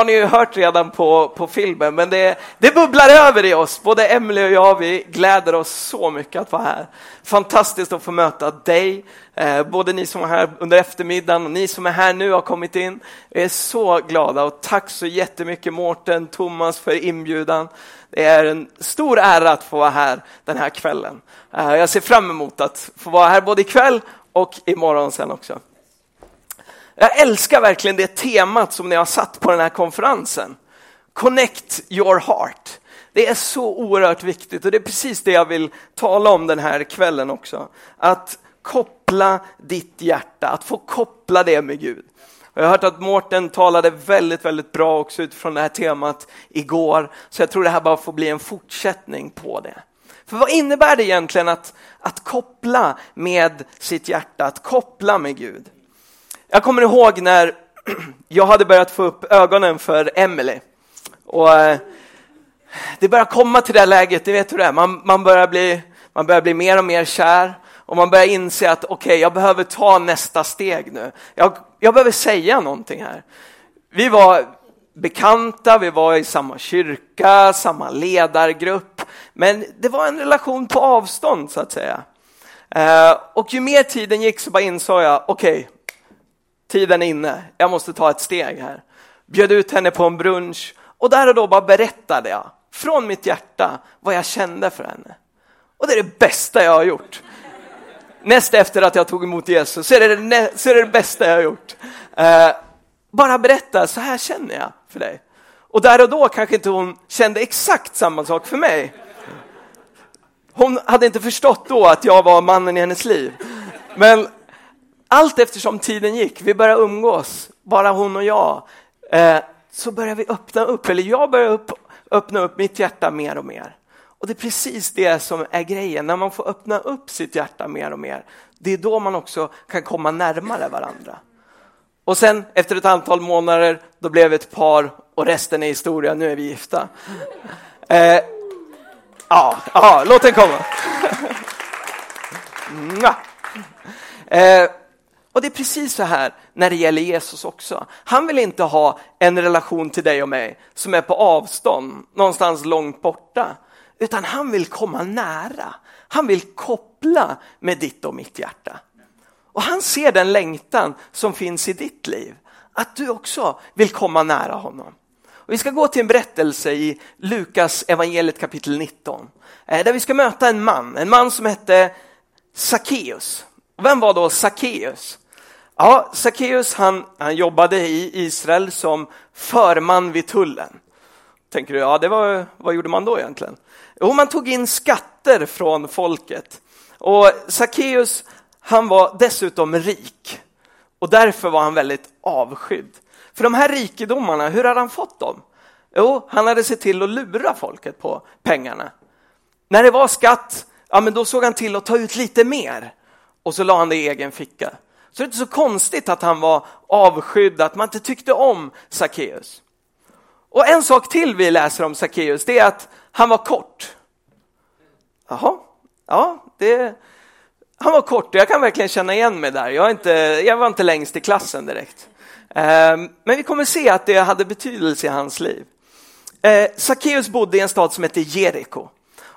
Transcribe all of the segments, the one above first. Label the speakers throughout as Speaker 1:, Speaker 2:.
Speaker 1: har ni ju hört redan på, på filmen, men det, det bubblar över i oss. Både Emily och jag, vi gläder oss så mycket att vara här. Fantastiskt att få möta dig, eh, både ni som var här under eftermiddagen och ni som är här nu har kommit in. Vi är så glada och tack så jättemycket Mårten, Thomas för inbjudan. Det är en stor ära att få vara här den här kvällen. Eh, jag ser fram emot att få vara här både ikväll och imorgon sen också. Jag älskar verkligen det temat som ni har satt på den här konferensen. Connect your heart. Det är så oerhört viktigt och det är precis det jag vill tala om den här kvällen också. Att koppla ditt hjärta, att få koppla det med Gud. Jag har hört att Mårten talade väldigt, väldigt bra också utifrån det här temat igår, så jag tror det här bara får bli en fortsättning på det. För vad innebär det egentligen att, att koppla med sitt hjärta, att koppla med Gud? Jag kommer ihåg när jag hade börjat få upp ögonen för Emily. Och eh, det börjar komma till det läget, ni vet hur det är, man, man, börjar bli, man börjar bli mer och mer kär och man börjar inse att okej, okay, jag behöver ta nästa steg nu. Jag, jag behöver säga någonting här. Vi var bekanta, vi var i samma kyrka, samma ledargrupp, men det var en relation på avstånd så att säga. Eh, och ju mer tiden gick så bara insåg jag, okej, okay, tiden är inne, jag måste ta ett steg här. Bjöd ut henne på en brunch och där och då bara berättade jag från mitt hjärta vad jag kände för henne. Och det är det bästa jag har gjort. Näst efter att jag tog emot Jesus så är det det, så är det, det bästa jag har gjort. Eh, bara berätta, så här känner jag för dig. Och där och då kanske inte hon kände exakt samma sak för mig. Hon hade inte förstått då att jag var mannen i hennes liv. Men allt eftersom tiden gick, vi började umgås, bara hon och jag, eh, så började vi öppna upp, eller jag började upp, öppna upp mitt hjärta mer och mer. Och det är precis det som är grejen, när man får öppna upp sitt hjärta mer och mer, det är då man också kan komma närmare varandra. Och sen efter ett antal månader, då blev vi ett par och resten är historia, nu är vi gifta. Eh, ja, ja, låt den komma. eh, och det är precis så här när det gäller Jesus också. Han vill inte ha en relation till dig och mig som är på avstånd, någonstans långt borta, utan han vill komma nära. Han vill koppla med ditt och mitt hjärta. Och han ser den längtan som finns i ditt liv, att du också vill komma nära honom. Och vi ska gå till en berättelse i Lukas evangeliet kapitel 19, eh, där vi ska möta en man, en man som hette Sackeus. Vem var då Sackeus? Ja, Sackeus han, han jobbade i Israel som förman vid tullen. Tänker du, ja, det var, vad gjorde man då egentligen? Jo, man tog in skatter från folket. Och Sackeus, han var dessutom rik och därför var han väldigt avskydd. För de här rikedomarna, hur hade han fått dem? Jo, han hade sett till att lura folket på pengarna. När det var skatt, ja men då såg han till att ta ut lite mer och så la han det i egen ficka. Så det är inte så konstigt att han var avskydd, att man inte tyckte om Sackeus. Och en sak till vi läser om Sackeus, det är att han var kort. Jaha, ja, det, han var kort och jag kan verkligen känna igen mig där. Jag, inte, jag var inte längst i klassen direkt. Ehm, men vi kommer se att det hade betydelse i hans liv. Eh, Sackeus bodde i en stad som heter Jeriko.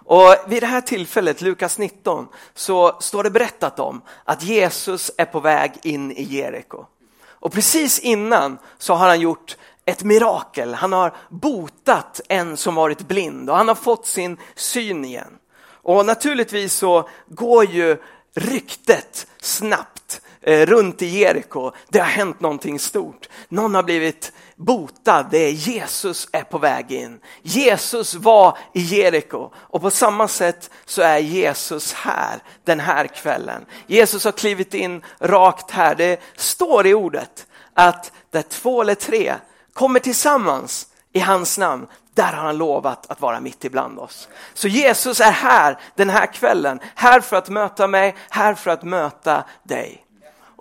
Speaker 1: Och vid det här tillfället, Lukas 19, så står det berättat om att Jesus är på väg in i Jeriko. Och precis innan så har han gjort ett mirakel. Han har botat en som varit blind och han har fått sin syn igen. Och naturligtvis så går ju ryktet snabbt Eh, runt i Jeriko. Det har hänt någonting stort. Någon har blivit botad. Det är Jesus är på väg in. Jesus var i Jeriko och på samma sätt så är Jesus här den här kvällen. Jesus har klivit in rakt här. Det står i ordet att där två eller tre kommer tillsammans i hans namn, där har han lovat att vara mitt ibland oss. Så Jesus är här den här kvällen, här för att möta mig, här för att möta dig.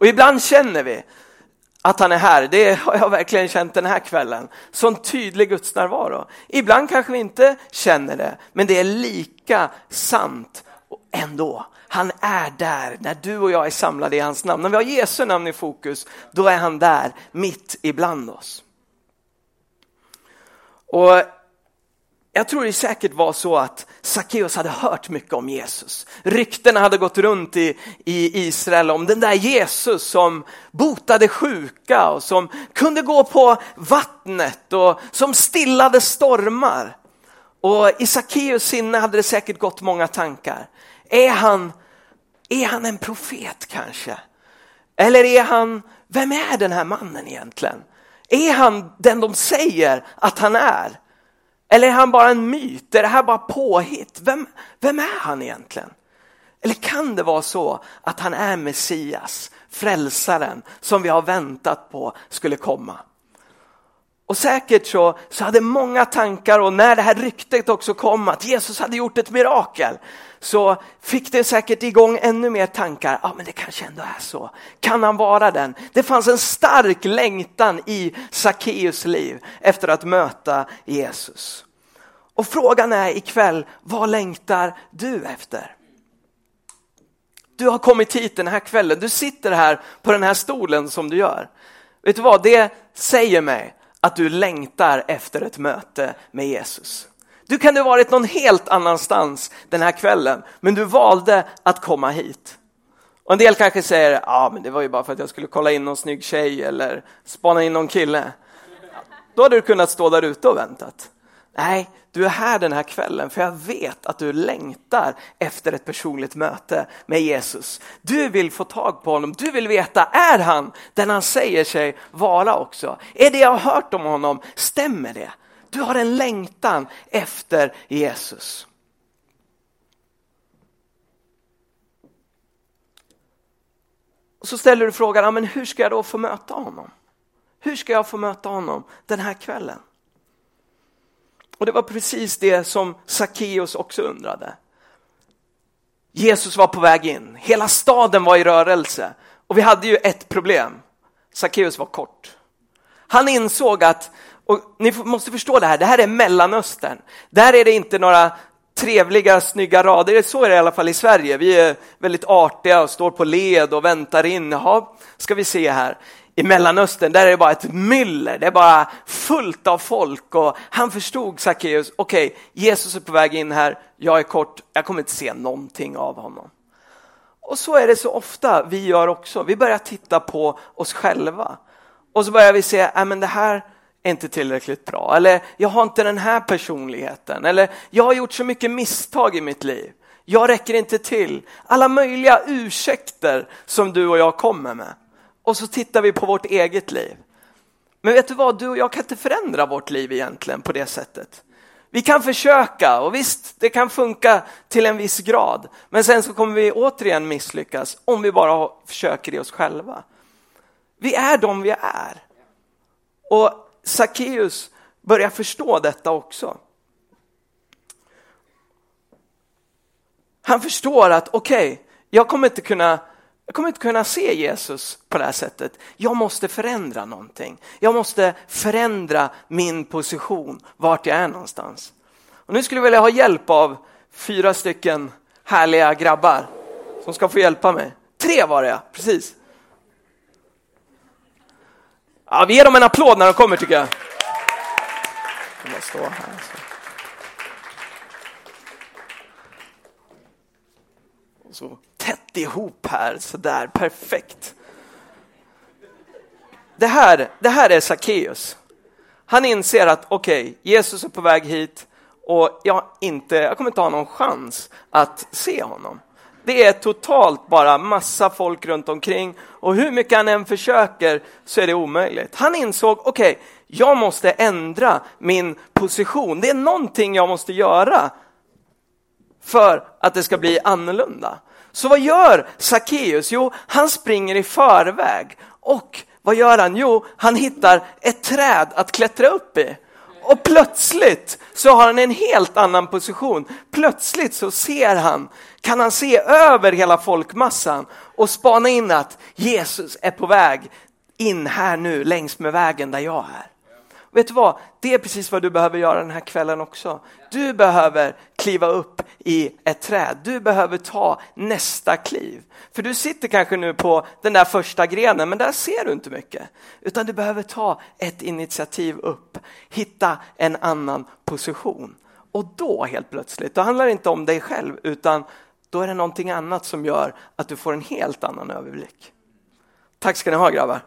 Speaker 1: Och ibland känner vi att han är här, det har jag verkligen känt den här kvällen. Sån tydlig gudsnärvaro. Ibland kanske vi inte känner det, men det är lika sant ändå. Han är där när du och jag är samlade i hans namn. När vi har Jesu namn i fokus, då är han där mitt ibland oss. Och jag tror det säkert var så att Sackeus hade hört mycket om Jesus. Ryktena hade gått runt i, i Israel om den där Jesus som botade sjuka och som kunde gå på vattnet och som stillade stormar. Och i Sackeus sinne hade det säkert gått många tankar. Är han, är han en profet kanske? Eller är han, vem är den här mannen egentligen? Är han den de säger att han är? Eller är han bara en myt? Är det här bara påhitt? Vem, vem är han egentligen? Eller kan det vara så att han är Messias, frälsaren som vi har väntat på skulle komma? Och säkert så, så hade många tankar och när det här ryktet också kom att Jesus hade gjort ett mirakel så fick det säkert igång ännu mer tankar. Ja, men det kanske ändå är så. Kan han vara den? Det fanns en stark längtan i Sackeus liv efter att möta Jesus. Och frågan är ikväll, vad längtar du efter? Du har kommit hit den här kvällen, du sitter här på den här stolen som du gör. Vet du vad, det säger mig att du längtar efter ett möte med Jesus. Du kan ha varit någon helt annanstans den här kvällen, men du valde att komma hit. Och en del kanske säger, ja ah, men det var ju bara för att jag skulle kolla in någon snygg tjej eller spana in någon kille. Då hade du kunnat stå där ute och väntat. Nej, du är här den här kvällen för jag vet att du längtar efter ett personligt möte med Jesus. Du vill få tag på honom, du vill veta, är han den han säger sig vara också? Är det jag har hört om honom, stämmer det? Du har en längtan efter Jesus. Och så ställer du frågan, men hur ska jag då få möta honom? Hur ska jag få möta honom den här kvällen? Och det var precis det som Sackeus också undrade. Jesus var på väg in, hela staden var i rörelse och vi hade ju ett problem. Sackeus var kort. Han insåg att, och ni måste förstå det här, det här är Mellanöstern. Där är det inte några trevliga, snygga rader. Så är det i alla fall i Sverige. Vi är väldigt artiga och står på led och väntar in. Jaha, ska vi se här i Mellanöstern, där är det bara ett myller, det är bara fullt av folk. Och han förstod Sackeus, okej, okay, Jesus är på väg in här, jag är kort, jag kommer inte se någonting av honom. Och så är det så ofta vi gör också, vi börjar titta på oss själva. Och så börjar vi se, nej men det här är inte tillräckligt bra, eller jag har inte den här personligheten, eller jag har gjort så mycket misstag i mitt liv, jag räcker inte till. Alla möjliga ursäkter som du och jag kommer med och så tittar vi på vårt eget liv. Men vet du vad, du och jag kan inte förändra vårt liv egentligen på det sättet. Vi kan försöka och visst, det kan funka till en viss grad. Men sen så kommer vi återigen misslyckas om vi bara försöker i oss själva. Vi är de vi är. Och Sackeus börjar förstå detta också. Han förstår att okej, okay, jag kommer inte kunna jag kommer inte kunna se Jesus på det här sättet. Jag måste förändra någonting. Jag måste förändra min position, vart jag är någonstans. Och nu skulle jag vilja ha hjälp av fyra stycken härliga grabbar som ska få hjälpa mig. Tre var det, precis. Ja, vi ger dem en applåd när de kommer tycker jag. jag stå här, alltså. så. så rätt ihop här, sådär perfekt. Det här, det här är Sackeus. Han inser att okej, okay, Jesus är på väg hit och jag, inte, jag kommer inte ha någon chans att se honom. Det är totalt bara massa folk runt omkring och hur mycket han än försöker så är det omöjligt. Han insåg, okej, okay, jag måste ändra min position. Det är någonting jag måste göra för att det ska bli annorlunda. Så vad gör Sackeus? Jo, han springer i förväg och vad gör han? Jo, han hittar ett träd att klättra upp i. Och plötsligt så har han en helt annan position. Plötsligt så ser han, kan han se över hela folkmassan och spana in att Jesus är på väg in här nu längs med vägen där jag är. Vet du vad? Det är precis vad du behöver göra den här kvällen också. Du behöver kliva upp i ett träd. Du behöver ta nästa kliv. För du sitter kanske nu på den där första grenen, men där ser du inte mycket. Utan du behöver ta ett initiativ upp, hitta en annan position. Och då helt plötsligt, då handlar det inte om dig själv, utan då är det någonting annat som gör att du får en helt annan överblick. Tack ska ni ha grabbar.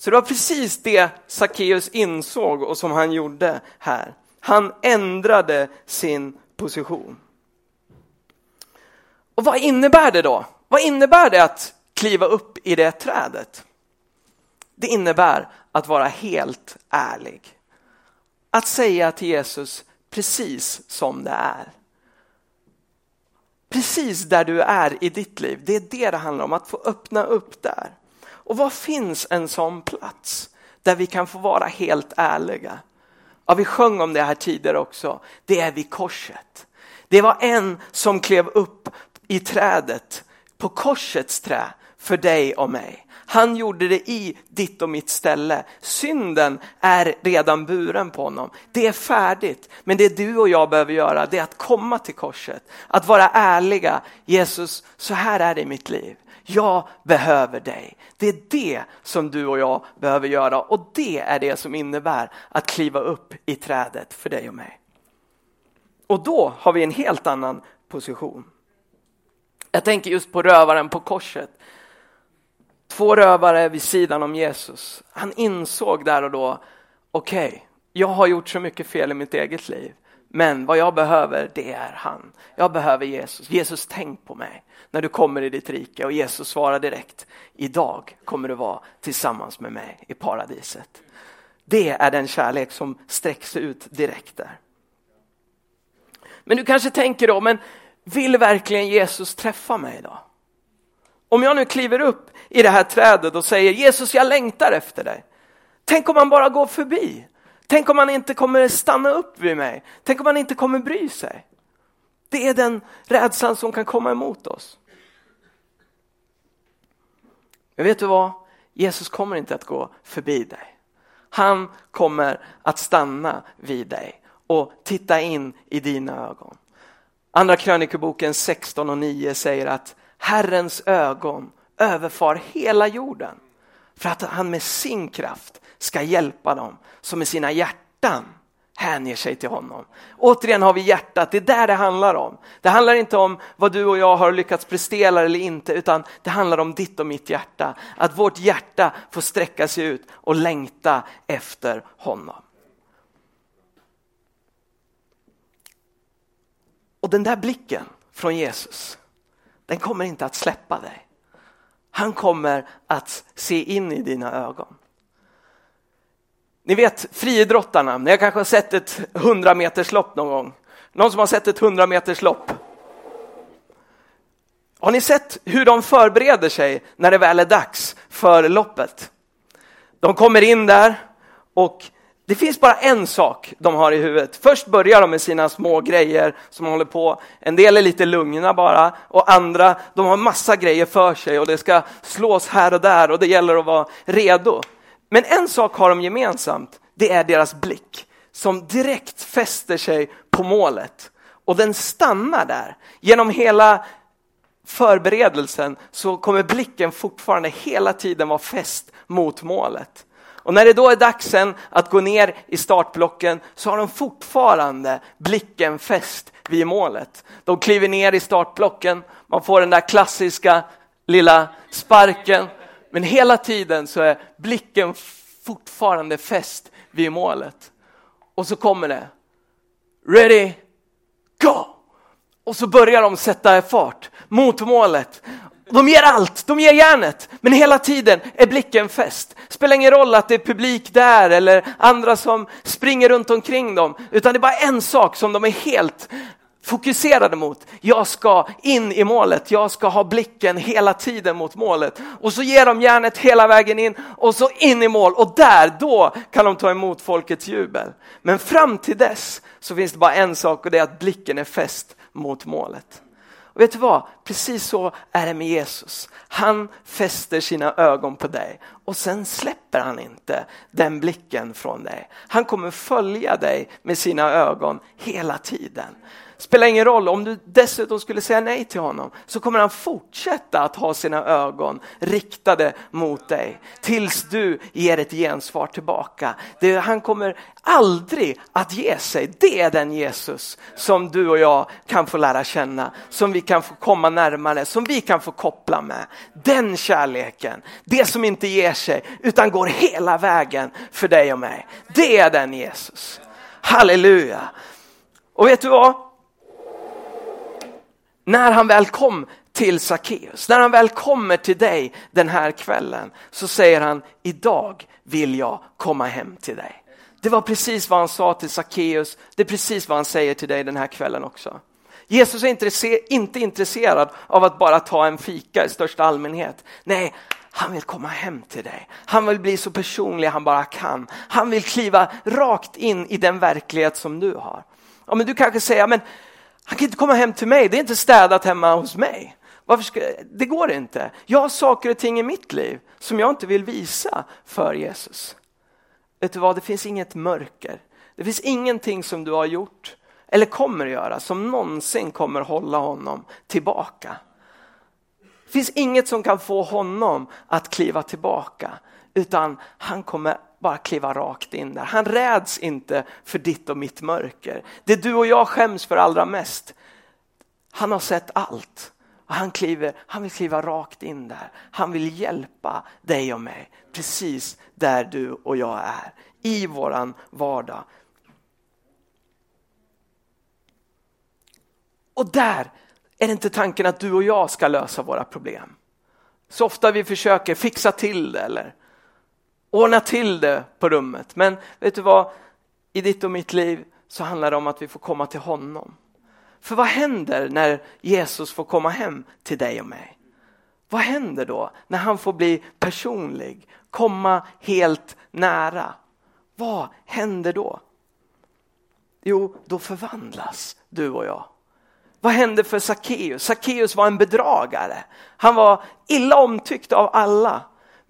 Speaker 1: Så det var precis det Sackeus insåg och som han gjorde här. Han ändrade sin position. Och vad innebär det då? Vad innebär det att kliva upp i det trädet? Det innebär att vara helt ärlig. Att säga till Jesus precis som det är. Precis där du är i ditt liv, det är det det handlar om, att få öppna upp där. Och var finns en sån plats där vi kan få vara helt ärliga? Ja, vi sjöng om det här tidigare också. Det är vid korset. Det var en som klev upp i trädet, på korsets trä, för dig och mig. Han gjorde det i ditt och mitt ställe. Synden är redan buren på honom. Det är färdigt. Men det du och jag behöver göra det är att komma till korset. Att vara ärliga. Jesus, så här är det i mitt liv. Jag behöver dig. Det är det som du och jag behöver göra och det är det som innebär att kliva upp i trädet för dig och mig. Och då har vi en helt annan position. Jag tänker just på rövaren på korset. Två rövare vid sidan om Jesus. Han insåg där och då, okej, okay, jag har gjort så mycket fel i mitt eget liv. Men vad jag behöver, det är han. Jag behöver Jesus. Jesus, tänk på mig när du kommer i ditt rike. Och Jesus svarar direkt, idag kommer du vara tillsammans med mig i paradiset. Det är den kärlek som sträcks ut direkt där. Men du kanske tänker då, men vill verkligen Jesus träffa mig då? Om jag nu kliver upp i det här trädet och säger Jesus, jag längtar efter dig. Tänk om han bara går förbi. Tänk om han inte kommer stanna upp vid mig. Tänk om han inte kommer bry sig. Det är den rädslan som kan komma emot oss. Men vet du vad? Jesus kommer inte att gå förbi dig. Han kommer att stanna vid dig och titta in i dina ögon. Andra krönikeboken 16 och 9 säger att Herrens ögon överfar hela jorden för att han med sin kraft ska hjälpa dem som med sina hjärtan hänger sig till honom. Återigen har vi hjärtat, det är där det handlar om. Det handlar inte om vad du och jag har lyckats prestera eller inte, utan det handlar om ditt och mitt hjärta. Att vårt hjärta får sträcka sig ut och längta efter honom. Och den där blicken från Jesus, den kommer inte att släppa dig. Han kommer att se in i dina ögon. Ni vet friidrottarna, ni har kanske sett ett 100 meters lopp någon gång. Någon som har sett ett 100 meters lopp? Har ni sett hur de förbereder sig när det väl är dags för loppet? De kommer in där och det finns bara en sak de har i huvudet. Först börjar de med sina små grejer som håller på. En del är lite lugna bara och andra de har massa grejer för sig och det ska slås här och där och det gäller att vara redo. Men en sak har de gemensamt, det är deras blick som direkt fäster sig på målet. Och den stannar där. Genom hela förberedelsen så kommer blicken fortfarande hela tiden vara fäst mot målet. Och när det då är dags sen att gå ner i startblocken så har de fortfarande blicken fäst vid målet. De kliver ner i startblocken, man får den där klassiska lilla sparken men hela tiden så är blicken fortfarande fäst vid målet. Och så kommer det. Ready, go! Och så börjar de sätta fart mot målet. De ger allt, de ger järnet, men hela tiden är blicken fäst. Spelar ingen roll att det är publik där eller andra som springer runt omkring dem, utan det är bara en sak som de är helt fokuserade mot. Jag ska in i målet, jag ska ha blicken hela tiden mot målet. Och så ger de järnet hela vägen in och så in i mål och där, då kan de ta emot folkets jubel. Men fram till dess så finns det bara en sak och det är att blicken är fäst mot målet. Och vet du vad? Precis så är det med Jesus. Han fäster sina ögon på dig och sen släpper han inte den blicken från dig. Han kommer följa dig med sina ögon hela tiden. Spelar ingen roll, om du dessutom skulle säga nej till honom så kommer han fortsätta att ha sina ögon riktade mot dig tills du ger ett gensvar tillbaka. Det, han kommer aldrig att ge sig. Det är den Jesus som du och jag kan få lära känna, som vi kan få komma närmare, som vi kan få koppla med. Den kärleken, det som inte ger sig utan går hela vägen för dig och mig. Det är den Jesus. Halleluja! Och vet du vad? När han väl kom till Sackeus, när han väl kommer till dig den här kvällen så säger han idag vill jag komma hem till dig. Det var precis vad han sa till Sackeus, det är precis vad han säger till dig den här kvällen också. Jesus är inte intresserad av att bara ta en fika i största allmänhet. Nej, han vill komma hem till dig. Han vill bli så personlig han bara kan. Han vill kliva rakt in i den verklighet som du har. Ja, men du kanske säger, men han kan inte komma hem till mig, det är inte städat hemma hos mig. Varför ska, det går inte. Jag har saker och ting i mitt liv som jag inte vill visa för Jesus. Vet du vad, det finns inget mörker. Det finns ingenting som du har gjort eller kommer att göra som någonsin kommer hålla honom tillbaka. Det finns inget som kan få honom att kliva tillbaka utan han kommer bara kliva rakt in där. Han räds inte för ditt och mitt mörker. Det du och jag skäms för allra mest. Han har sett allt. Och han, kliver, han vill kliva rakt in där. Han vill hjälpa dig och mig precis där du och jag är. I våran vardag. Och där är det inte tanken att du och jag ska lösa våra problem. Så ofta vi försöker fixa till det eller ordna till det på rummet. Men vet du vad? I ditt och mitt liv så handlar det om att vi får komma till honom. För vad händer när Jesus får komma hem till dig och mig? Vad händer då när han får bli personlig, komma helt nära? Vad händer då? Jo, då förvandlas du och jag. Vad hände för Sackeus? Sackeus var en bedragare. Han var illa omtyckt av alla.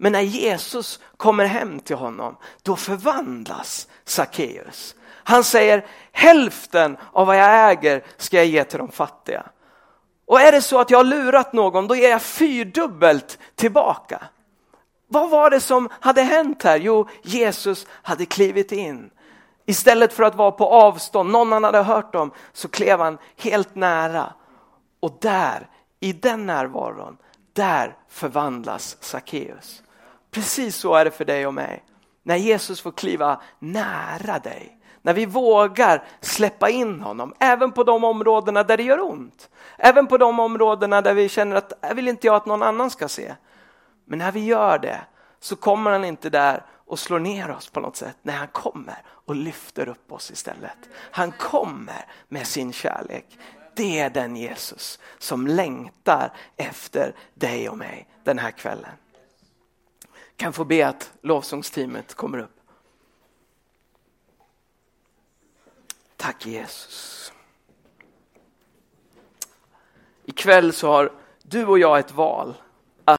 Speaker 1: Men när Jesus kommer hem till honom, då förvandlas Sackeus. Han säger hälften av vad jag äger ska jag ge till de fattiga. Och är det så att jag har lurat någon, då ger jag fyrdubbelt tillbaka. Vad var det som hade hänt här? Jo, Jesus hade klivit in. Istället för att vara på avstånd, någon han hade hört om, så klev han helt nära. Och där, i den närvaron, där förvandlas Sackeus. Precis så är det för dig och mig. När Jesus får kliva nära dig. När vi vågar släppa in honom, även på de områdena där det gör ont. Även på de områdena där vi känner att jag vill inte jag att någon annan ska se. Men när vi gör det så kommer han inte där och slår ner oss på något sätt. Nej, han kommer och lyfter upp oss istället. Han kommer med sin kärlek. Det är den Jesus som längtar efter dig och mig den här kvällen kan få be att lovsångsteamet kommer upp. Tack Jesus. Ikväll så har du och jag ett val.